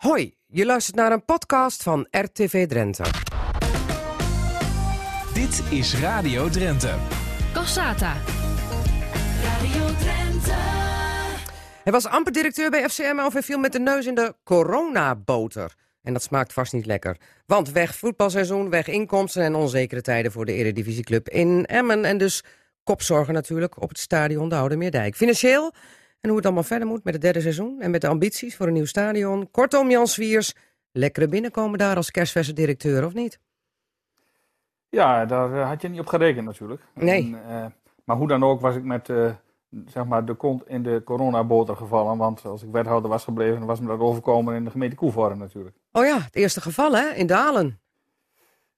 Hoi, je luistert naar een podcast van RTV Drenthe. Dit is Radio Drenthe. Cassata. Radio Drenthe. Hij was amper directeur bij FCM of hij viel met de neus in de coronaboter. En dat smaakt vast niet lekker. Want weg voetbalseizoen, weg inkomsten en onzekere tijden voor de Eredivisieclub in Emmen. En dus kopzorgen natuurlijk op het stadion de Oude Meerdijk. Financieel en hoe het allemaal verder moet met het derde seizoen en met de ambities voor een nieuw stadion. Kortom, Jan Swiers, lekkere binnenkomen daar als kerstverse directeur, of niet? Ja, daar eh, had je niet op gerekend natuurlijk. Nee. En, eh, maar hoe dan ook was ik met eh, zeg maar de kont in de coronaboter gevallen. Want als ik wethouder was gebleven, was me dat overkomen in de gemeente Koevoorn natuurlijk. Oh ja, het eerste geval hè, in Dalen.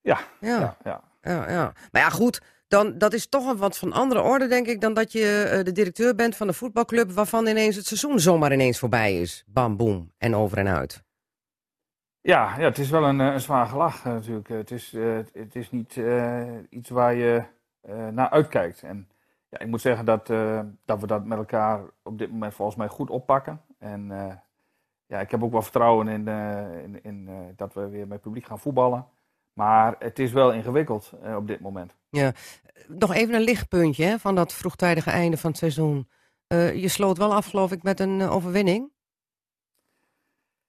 Ja, Ja, ja, ja. ja, ja. Maar ja, goed, dan, dat is toch een wat van andere orde, denk ik, dan dat je eh, de directeur bent van een voetbalclub waarvan ineens het seizoen zomaar ineens voorbij is. Bam, boem, en over en uit. Ja, ja, het is wel een, eh, een zwaar gelach eh, natuurlijk. Het is, het- is niet iets waar je naar uitkijkt. En ja, ik moet zeggen dat, dat we dat met elkaar op dit moment volgens mij goed oppakken. En ja, ik heb ook wel vertrouwen in, in, in dat we weer met publiek gaan voetballen. Maar het is wel ingewikkeld eh, op dit moment. Nog even een lichtpuntje hè, van dat vroegtijdige einde van het seizoen. Eh, je sloot wel af, geloof ik, met een eh, overwinning.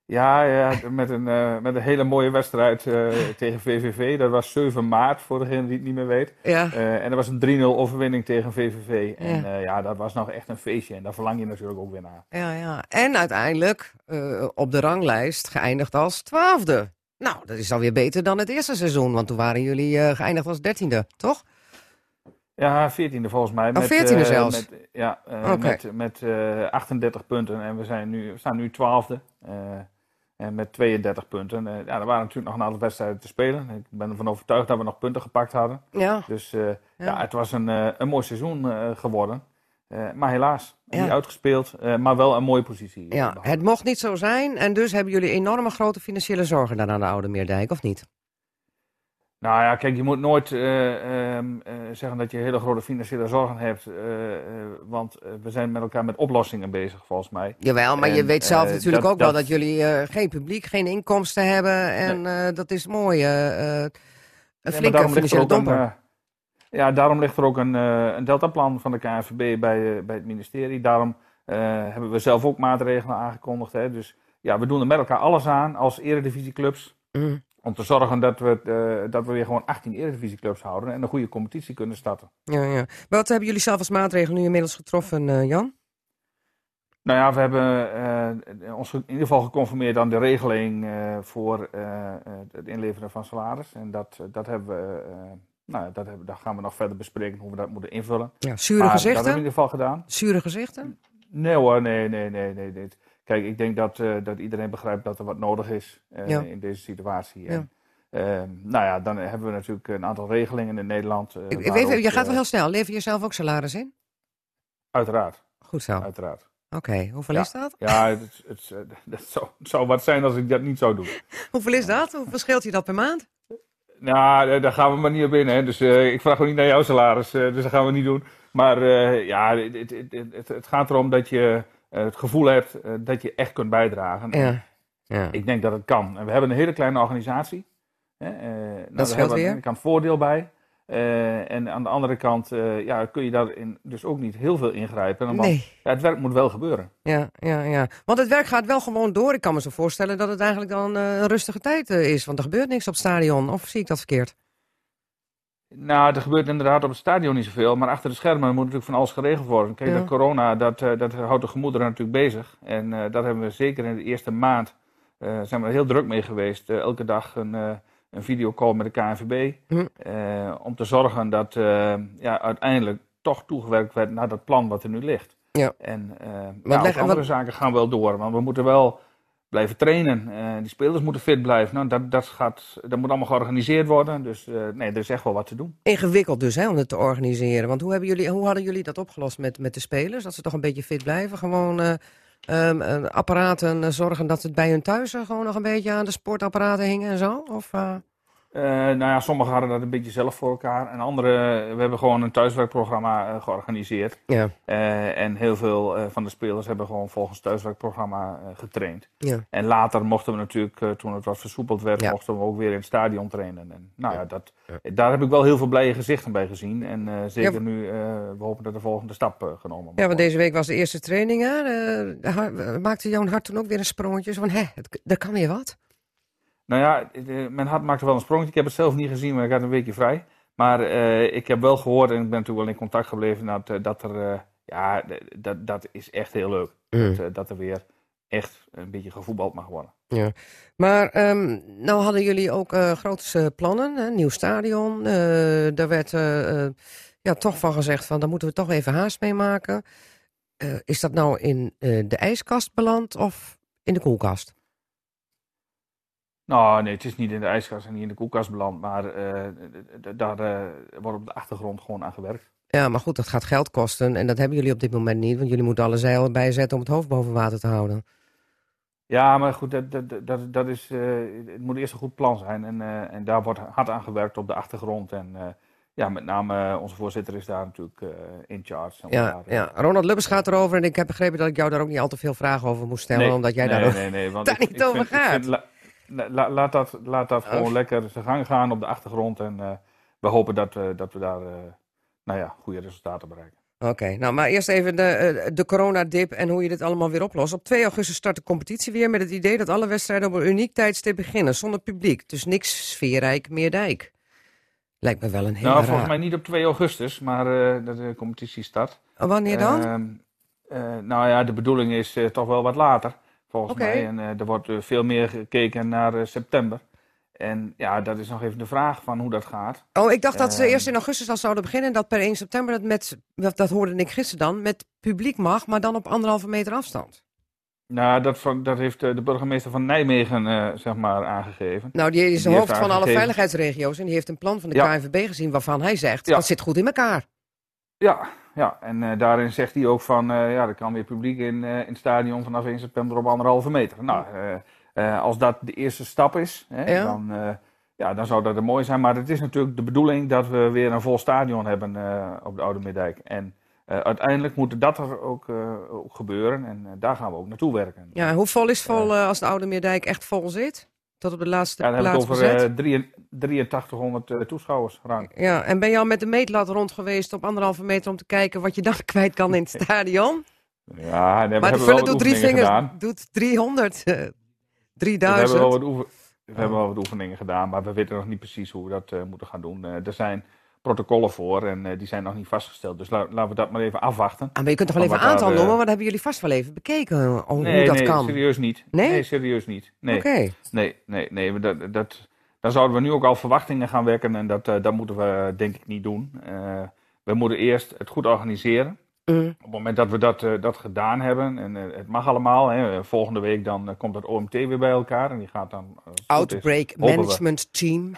Ja, ja met, een, met een hele mooie wedstrijd tegen VVV. Dat was 7 maart, voor degene die het niet meer weet. Ja. En dat was een 3-0 overwinning tegen VVV. En Ja. ja. ja, dat was nog echt een feestje. En daar verlang je natuurlijk ook weer naar. Ja, ja. En uiteindelijk op de ranglijst geëindigd als twaalfde. Nou, dat is alweer beter dan het eerste seizoen, want toen waren jullie eh, geëindigd als dertiende, toch? Ja, 14e volgens mij. Oh, 14e eh, zelfs? Met, ja, eh, met, met eh, 38 punten. En we, zijn nu, we staan nu 12e. eh, en met 32 punten. Ja, er waren natuurlijk nog een aantal wedstrijden te spelen. Ik ben ervan overtuigd dat we nog punten gepakt hadden. Ja. Dus Ja. ja. het was een, een mooi seizoen geworden. Eh, maar helaas, Ja. niet uitgespeeld. eh, maar wel een mooie positie. ja, het mocht niet zo zijn en dus hebben jullie enorme grote financiële zorgen dan aan de Oude Meerdijk, of niet? Nou ja, kijk, je moet nooit eh, ehm, eh, zeggen dat je hele grote financiële zorgen hebt. want we zijn met elkaar met oplossingen bezig, volgens mij. Jawel, maar je weet zelf natuurlijk dat- ook wel dat- dat jullie geen publiek, geen inkomsten hebben en dat is mooi. een flinke financiële een, domper. Ja, daarom ligt er ook een, eh, een deltaplan van de KNVB bij, eh, bij het ministerie. Daarom eh, hebben we zelf ook maatregelen aangekondigd. Hè. Dus ja, we doen er met elkaar alles aan als eredivisieclubs. Mm. Om te zorgen dat we, dat we weer gewoon 18 eredivisieclubs houden en een goede competitie kunnen starten. Ja, ja. Wat hebben jullie zelf als maatregel nu inmiddels getroffen, Jan? Nou ja, we hebben ons in ieder geval geconformeerd aan de regeling voor het inleveren van salaris. En dat, dat hebben we, nou, dat hebben, daar gaan we nog verder bespreken hoe we dat moeten invullen. Ja, zure Maar dat hebben we in gezichten? ieder geval gedaan. Zure gezichten? Nee hoor, nee, nee, nee, nee. nee. Kijk, ik denk dat, eh, dat iedereen begrijpt dat er wat nodig is eh, Ja. in deze situatie. En, ehm, nou ja, dan hebben we natuurlijk een aantal regelingen in Nederland. eh, Ik, weet, je gaat wel heel snel. Lever je zelf ook salaris in? Uiteraard, Goed zo. Oké, uiteraard. hoeveel Ja. is dat? Ja, het, het, het, dat zou, zou wat zijn als ik dat niet zou doen. Hoeveel is dat? Hoeveel scheelt je dat per maand? Nou, daar gaan we maar niet op in. Hè. Dus eh, ik vraag ook niet naar jouw salaris. eh, dus dat gaan we niet doen. Maar eh, ja, het, het, het, het, het gaat erom dat je eh, het gevoel hebt eh, dat je echt kunt bijdragen. En Ja. ja. Ik denk dat het kan. En we hebben een hele kleine organisatie. Hè. eh, nou, daar scheelt hebben we weer. ene kant voordeel bij. Eh, en aan de andere kant eh, ja, kun je daarin dus ook niet heel veel ingrijpen. Want Nee. ja, het werk moet wel gebeuren. Ja, ja, ja. Want het werk gaat wel gewoon door. Ik kan me zo voorstellen dat het eigenlijk dan eh, een rustige tijd is. Want er gebeurt niks op het stadion. Of zie ik dat verkeerd? Nou, er gebeurt inderdaad op het stadion niet zoveel, maar achter de schermen moet natuurlijk van alles geregeld worden. Kijk, Ja. dat corona, dat, dat houdt de gemoederen natuurlijk bezig. En dat hebben we zeker in de eerste maand, zijn we heel druk mee geweest. Elke dag een, een videocall met de KNVB, Hm. eh, om te zorgen dat eh, ja, uiteindelijk toch toegewerkt werd naar dat plan wat er nu ligt. Ja. En leg- ook andere wat- zaken gaan wel door, want we moeten wel blijven trainen. Die spelers moeten fit blijven. Nou, dat, dat, gaat, dat moet allemaal georganiseerd worden. Dus nee, er is echt wel wat te doen. Ingewikkeld dus, hè, om het te organiseren. Want hoe, hebben jullie, hoe hadden jullie dat opgelost met, met de spelers? Dat ze toch een beetje fit blijven? Gewoon eh, apparaten zorgen dat het bij hun thuis gewoon nog een beetje aan de sportapparaten hingen en zo? Of, eh, Uh, nou ja, sommigen hadden dat een beetje zelf voor elkaar. En anderen, we hebben gewoon een thuiswerkprogramma uh, georganiseerd. Ja. Uh, en heel veel van de spelers hebben gewoon volgens het thuiswerkprogramma getraind. Ja. En later mochten we natuurlijk, toen het wat versoepeld werd, Ja. mochten we ook weer in het stadion trainen. En nou ja, dat, daar heb ik wel heel veel blije gezichten bij gezien. En zeker nu, we hopen dat de volgende stap genomen wordt. Ja, want deze week was de eerste training. Hè? Eh, maakte jouw hart toen ook weer een sprongetje? Van, hé, het- er kan weer wat. Nou ja, eh, mijn hart maakte wel een sprongetje. Ik heb het zelf niet gezien, maar ik had een weekje vrij. Maar eh, ik heb wel gehoord en ik ben natuurlijk wel in contact gebleven dat, eh, dat er, ja, dat, dat is echt heel leuk. Dat, eh, dat er weer echt een beetje gevoetbald mag worden. Maar ehm, nou hadden jullie ook eh grote plannen, hè? nieuw stadion. daar werd ja, toch van gezegd van, daar moeten we toch even haast mee maken. Is dat nou in de ijskast beland of in de koelkast? Nou, nee, het is niet in de ijskast en niet in de koelkast beland, maar eh, daar eh, wordt op de achtergrond gewoon aan gewerkt. Ja, maar goed, dat gaat geld kosten en dat hebben jullie op dit moment niet. Want jullie moeten alle zeilen bijzetten om het hoofd boven water te houden. Ja, maar goed, dat, dat, dat, dat is, eh, het moet eerst een goed plan zijn. En, en daar wordt hard aan gewerkt op de achtergrond. En ja, met name onze voorzitter is daar natuurlijk in charge. Ja, daar, ja, Ronald Lubbers gaat erover en ik heb begrepen dat ik jou daar ook niet al te veel vragen over moest stellen. Nee, omdat jij nee, daar nee, nee, want daar ik- niet ik over vind- ik gaat. vind la- la- la- laat dat, laat dat gewoon lekker zijn gang gaan op de achtergrond. En eh, we hopen dat, we dat we daar eh, nou ja, goede resultaten bereiken. Oké, nou maar eerst even de, eh, de coronadip en hoe je dit allemaal weer oplost. Op 2 augustus start de competitie weer met het idee dat alle wedstrijden op een uniek tijdstip beginnen, zonder publiek. Dus niks sfeerrijk meer dijk. Lijkt me wel een hele nou, raar. volgens mij niet op 2 augustus, maar eh, dat de competitie start. Oh, Wanneer dan? Ehm, eh, nou ja, de bedoeling is eh, toch wel wat later, volgens mij. En eh, er wordt eh, veel meer gekeken naar eh, september. En ja, dat is nog even de vraag van hoe dat gaat. oh, ik dacht dat ze ehm, eerst in augustus al zouden beginnen en dat per 1 september dat met, dat, hoorde ik gisteren dan, met publiek mag, maar dan op anderhalve meter afstand. Nou, dat, dat heeft de burgemeester van Nijmegen zeg maar aangegeven. Nou, die is de Die hoofd van alle veiligheidsregio's en die heeft een plan van de Ja. KNVB gezien waarvan hij zegt, Ja. dat zit goed in elkaar. Ja, ja. en eh, daarin zegt hij ook van, eh, ja, er kan weer publiek in, eh, in het stadion vanaf 1 september op anderhalve meter. Nou, als dat de eerste stap is, hè, Ja. dan, ja, dan zou dat er mooi zijn. Maar het is natuurlijk de bedoeling dat we weer een vol stadion hebben op de Oude Middijk. En uiteindelijk moet dat er ook, ook gebeuren en daar gaan we ook naartoe werken. Ja, hoe vol is vol als de Oude Meerdijk echt vol zit? Tot op de laatste Ja, dan heb ik plaats het over bezet? eh, drie- 8300 eh, toeschouwers. Rank. Ja, en ben je al met de meetlat rond geweest op anderhalve meter om te kijken wat je dan kwijt kan in het stadion? Ja, en we maar hebben wel doet drie vingers, gedaan. doet 300, eh, We hebben 3000. wel wat, oefen- we hebben wel wat oefeningen gedaan, maar we weten nog niet precies hoe we dat moeten gaan doen. Er zijn protocollen voor en eh, die zijn nog niet vastgesteld. Dus la- laten we dat maar even afwachten. Ah, maar je kunt toch wel even een aantal eh, noemen, want dat hebben jullie vast wel even bekeken, eh, hoe nee, dat nee, kan. serieus niet. Nee? serieus niet. Nee, Oké, nee, nee, nee. Dat, dat, dan zouden we nu ook al verwachtingen gaan wekken en dat, eh, dat moeten we denk ik niet doen. We moeten eerst het goed organiseren. Mm. Op het moment dat we dat, dat gedaan hebben, en het mag allemaal, hè, volgende week dan komt het OMT weer bij elkaar en die gaat dan... is, Outbreak we. Management Team.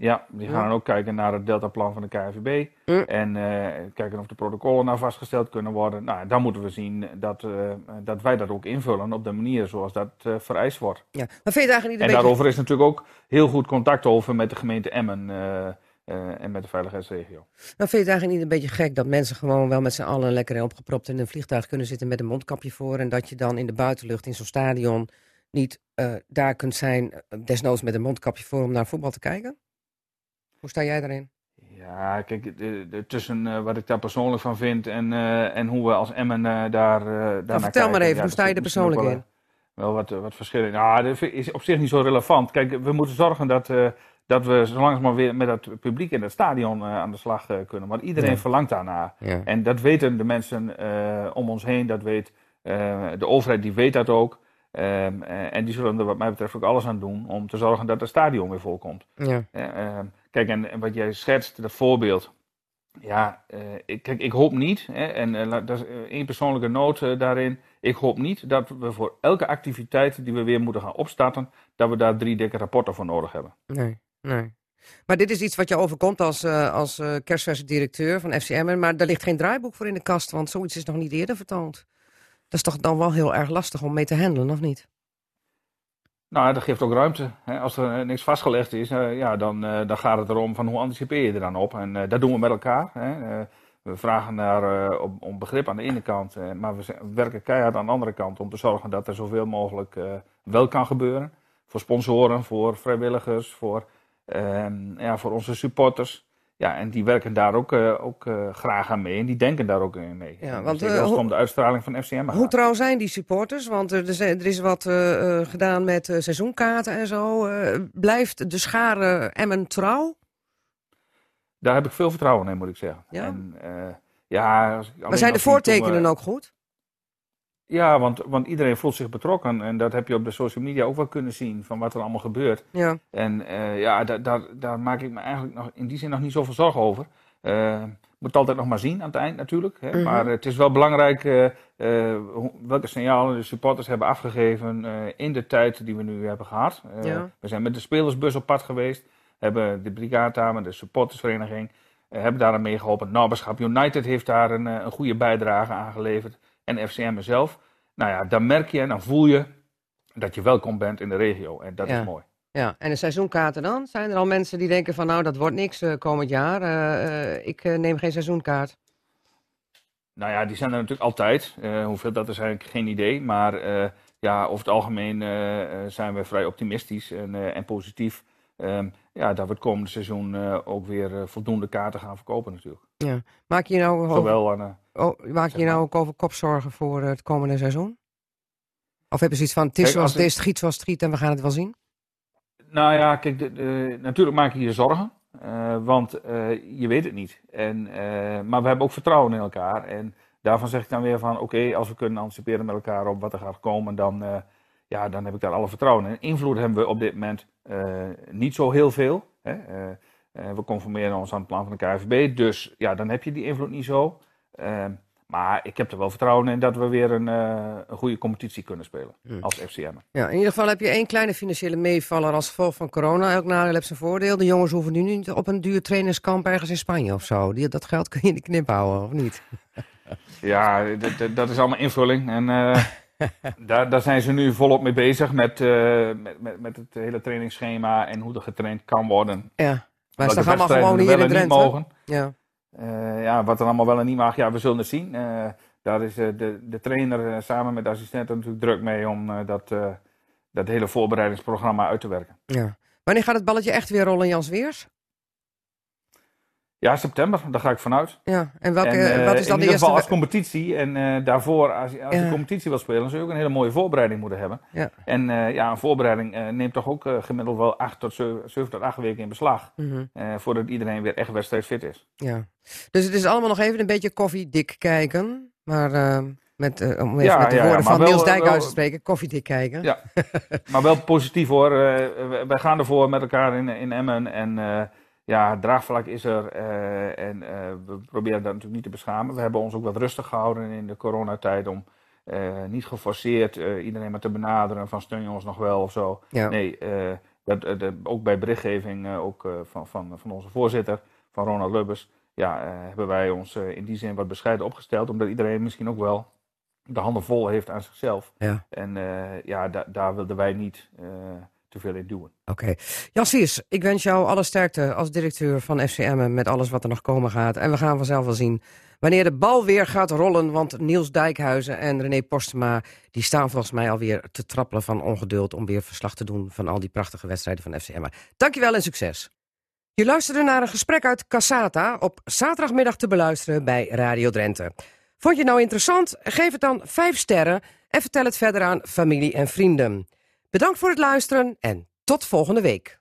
Ja, die gaan Ja. ook kijken naar het deltaplan van de KNVB. Ja. En eh, kijken of de protocollen nou vastgesteld kunnen worden. Nou, dan moeten we zien dat, eh, dat wij dat ook invullen op de manier zoals dat eh, vereist wordt. Ja. Maar vind je eigenlijk niet En een beetje... daarover is natuurlijk ook heel goed contact over met de gemeente Emmen en met de veiligheidsregio. Maar vind je het eigenlijk niet een beetje gek dat mensen gewoon wel met z'n allen lekker opgepropt in een vliegtuig kunnen zitten met een mondkapje voor en dat je dan in de buitenlucht in zo'n stadion niet daar kunt zijn, desnoods met een mondkapje voor om naar voetbal te kijken? Hoe sta jij daarin? Ja, kijk, de, de- tussen eh, wat ik daar persoonlijk van vind en, eh, en hoe we als Emmen eh, daar, daar naar vertel maar even, ja, hoe sta je er persoonlijk wel, Wel wat, wat verschillen. Nou, dat is op zich niet zo relevant. Kijk, we moeten zorgen dat, dat we zo langzamerhand weer met het publiek in het stadion aan de slag kunnen. Want iedereen Ja. verlangt daarnaar. Ja. En dat weten de mensen om ons heen, dat weet de overheid, die weet dat ook. Ehm, eh, en die zullen er wat mij betreft ook alles aan doen om te zorgen dat het stadion weer vol komt. Ja. Eh, ehm, kijk, en, wat jij schetst, dat voorbeeld. Ja, eh, ik, kijk, ik hoop niet, hè, en la- dat is eh, één persoonlijke noot daarin. Ik hoop niet dat we voor elke activiteit die we weer moeten gaan opstarten, dat we daar drie dikke rapporten voor nodig hebben. Nee, nee. Maar dit is iets wat je overkomt als, als kerstverse directeur van FCM. Maar daar ligt geen draaiboek voor in de kast, want zoiets is nog niet eerder vertoond. Dat is toch dan wel heel erg lastig om mee te handelen, of niet? Nou, dat geeft ook ruimte. Als er niks vastgelegd is, uh, ja, dan, uh, dan gaat het erom van hoe anticipeer je er dan op. En dat doen we met elkaar. We vragen naar, om, om, begrip aan de ene kant, maar we werken keihard aan de andere kant om te zorgen dat er zoveel mogelijk wel kan gebeuren. Voor sponsoren, voor vrijwilligers, voor, ehm, ja, voor onze supporters. Ja, en die werken daar ook, uh, ook uh, graag aan mee en die denken daar ook mee. Ja, want, uh, als het om de uitstraling van FCM gaat. Hoe trouw zijn die supporters? Want er, er is wat gedaan met seizoenkaarten en zo. blijft de schare Emmen trouw? Daar heb ik veel vertrouwen in, moet ik zeggen. Ja? En, ja als, maar zijn de voortekenen ook goed? Ja, want, want iedereen voelt zich betrokken. En dat heb je op de social media ook wel kunnen zien van wat er allemaal gebeurt. Ja. En uh, ja, daar, daar, daar maak ik me eigenlijk nog, in die zin nog niet zoveel zorgen over. Uh, moet altijd nog maar zien aan het eind natuurlijk. Hè. Mm -hmm. Maar het is wel belangrijk uh, welke signalen de supporters hebben afgegeven in de tijd die we nu hebben gehad. Ja. We zijn met de spelersbus op pad geweest. Hebben de brigade met de supportersvereniging, hebben daar aan meegeholpen. Naberschap United heeft daar een, een goede bijdrage aan geleverd en FCM zelf. Nou ja, dan merk je en dan voel je dat je welkom bent in de regio. En dat ja. is mooi. Ja, en de seizoenkaarten dan? Zijn er al mensen die denken van nou, dat wordt niks uh, komend jaar. Uh, uh, ik neem geen seizoenkaart. Nou ja, die zijn er natuurlijk altijd. hoeveel dat is eigenlijk geen idee. Maar ja, over het algemeen zijn we vrij optimistisch en, en positief. Um, ja, dat we het komende seizoen ook weer voldoende kaarten gaan verkopen natuurlijk. Ja. Maak je nou Zowel aan, Oh, maak je nou ook over kopzorgen voor het komende seizoen? Of heb je zoiets van, het is zoals het is, schiet zoals het en we gaan het wel zien? Nou ja, kijk, de, de, natuurlijk maak je je zorgen. Uh, want uh, je weet het niet. En, uh, maar we hebben ook vertrouwen in elkaar. En daarvan zeg ik dan weer van, oké, okay, als we kunnen anticiperen met elkaar op wat er gaat komen, dan, ja, dan heb ik daar alle vertrouwen in. Invloed hebben we op dit moment niet zo heel veel. Hè? we conformeren ons aan het plan van de KVB. Dus ja, dan heb je die invloed niet zo. Maar ik heb er wel vertrouwen in dat we weer een, uh, een goede competitie kunnen spelen hmm. als FCM. Ja, in ieder geval heb je één kleine financiële meevaller als gevolg van corona. Elk nadeel heeft zijn voordeel. De jongens hoeven nu niet op een duur trainerskamp ergens in Spanje of zo. Die, dat geld kun je in de knip houden, of niet? ja, dat is allemaal invulling. En uh, daar, daar zijn ze nu volop mee bezig met, uh, met, met, met, het hele trainingsschema en hoe er getraind kan worden. Ja, maar is toch allemaal gewoon hier in Drenthe? Mogen. Ja. Uh, ja, wat er allemaal wel en niet mag, ja, we zullen het zien. Uh, daar is de, de trainer samen met de assistenten natuurlijk druk mee om dat, dat hele voorbereidingsprogramma uit te werken. Ja. Wanneer gaat het balletje echt weer rollen, Jans Weers? Ja, september, daar ga ik vanuit. Ja, en welke, en, wat is dan in de eerste... geval als competitie. En daarvoor, als, als ja. je competitie wil spelen, dan zul je ook een hele mooie voorbereiding moeten hebben. Ja. En ja, een voorbereiding neemt toch ook gemiddeld wel 8 tot 7, 7 tot 8 weken in beslag. Mm -hmm. voordat iedereen weer echt wedstrijdfit is. Ja. Dus het is allemaal nog even een beetje koffiedik kijken. Maar met, uh, om even ja, met de ja, woorden ja, van wel, Niels Dijkhuis te spreken, koffiedik kijken. Ja, maar wel positief hoor. Uh, wij gaan ervoor met elkaar in, in Emmen. En ja, het draagvlak is er. en we proberen dat natuurlijk niet te beschamen. We hebben ons ook wat rustig gehouden in de coronatijd om... niet geforceerd iedereen maar te benaderen van steun je ons nog wel of zo. Ja. Nee, dat, ook bij berichtgeving ook, van, van, van onze voorzitter, van Ronald Lubbers ja, hebben wij ons in die zin wat bescheiden opgesteld. Omdat iedereen misschien ook wel de handen vol heeft aan zichzelf. Ja. En uh, ja, da daar wilden wij niet te veel in doen. Oké. Okay. Jan Viers, ik wens jou alle sterkte als directeur van FCM met alles wat er nog komen gaat. En we gaan vanzelf wel zien wanneer de bal weer gaat rollen. Want Niels Dijkhuizen en René Postema die staan volgens mij alweer te trappelen van ongeduld... om weer verslag te doen van al die prachtige wedstrijden van FCM. Dankjewel en succes. Je luisterde naar een gesprek uit Cassata op zaterdagmiddag te beluisteren bij Radio Drenthe. Vond je het nou interessant? Geef het dan 5 sterren en vertel het verder aan familie en vrienden. Bedankt voor het luisteren en tot volgende week.